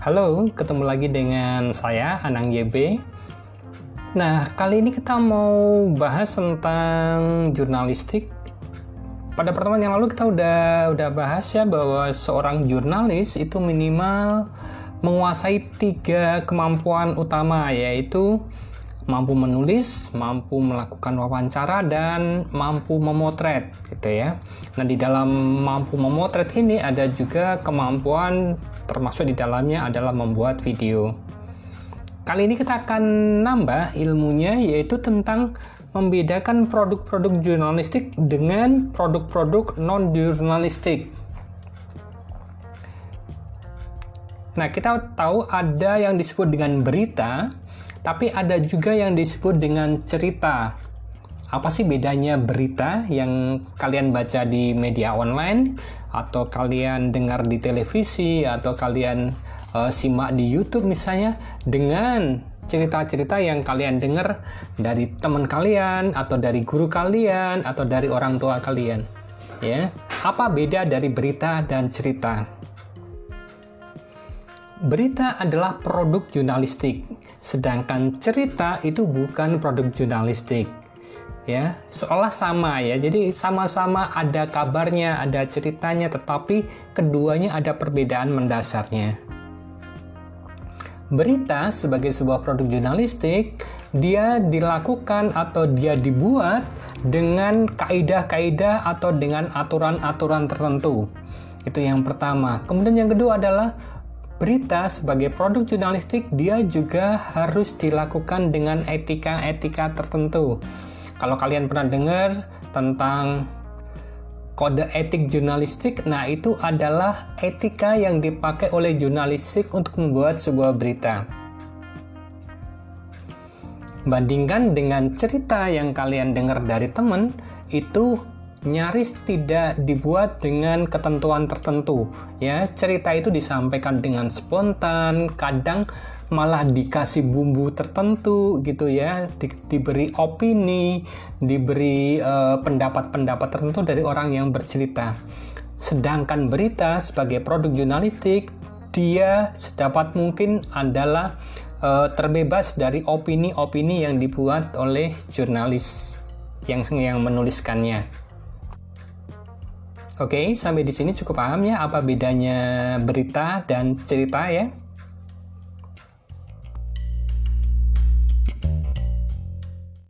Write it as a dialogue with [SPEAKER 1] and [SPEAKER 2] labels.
[SPEAKER 1] Halo, ketemu lagi dengan saya Anang YB. Nah, kali ini kita mau bahas tentang jurnalistik. Pada pertemuan yang lalu kita udah udah bahas ya bahwa seorang jurnalis itu minimal menguasai tiga kemampuan utama yaitu mampu menulis, mampu melakukan wawancara dan mampu memotret gitu ya. Nah, di dalam mampu memotret ini ada juga kemampuan termasuk di dalamnya adalah membuat video. Kali ini kita akan nambah ilmunya yaitu tentang membedakan produk-produk jurnalistik dengan produk-produk non-jurnalistik. Nah, kita tahu ada yang disebut dengan berita, tapi ada juga yang disebut dengan cerita. Apa sih bedanya berita yang kalian baca di media online atau kalian dengar di televisi atau kalian uh, simak di YouTube misalnya dengan cerita-cerita yang kalian dengar dari teman kalian atau dari guru kalian atau dari orang tua kalian. Ya, apa beda dari berita dan cerita? Berita adalah produk jurnalistik, sedangkan cerita itu bukan produk jurnalistik. Ya, seolah sama ya. Jadi sama-sama ada kabarnya, ada ceritanya, tetapi keduanya ada perbedaan mendasarnya. Berita sebagai sebuah produk jurnalistik, dia dilakukan atau dia dibuat dengan kaidah-kaidah atau dengan aturan-aturan tertentu. Itu yang pertama. Kemudian yang kedua adalah berita sebagai produk jurnalistik dia juga harus dilakukan dengan etika-etika tertentu. Kalau kalian pernah dengar tentang kode etik jurnalistik, nah itu adalah etika yang dipakai oleh jurnalistik untuk membuat sebuah berita. Bandingkan dengan cerita yang kalian dengar dari teman, itu nyaris tidak dibuat dengan ketentuan tertentu ya. Cerita itu disampaikan dengan spontan kadang malah dikasih bumbu tertentu gitu ya. Di, diberi opini diberi eh, pendapat-pendapat tertentu dari orang yang bercerita. Sedangkan berita sebagai produk jurnalistik dia sedapat mungkin adalah uh, terbebas dari opini-opini yang dibuat oleh jurnalis yang yang menuliskannya. Oke, sampai di sini cukup paham ya apa bedanya berita dan cerita ya.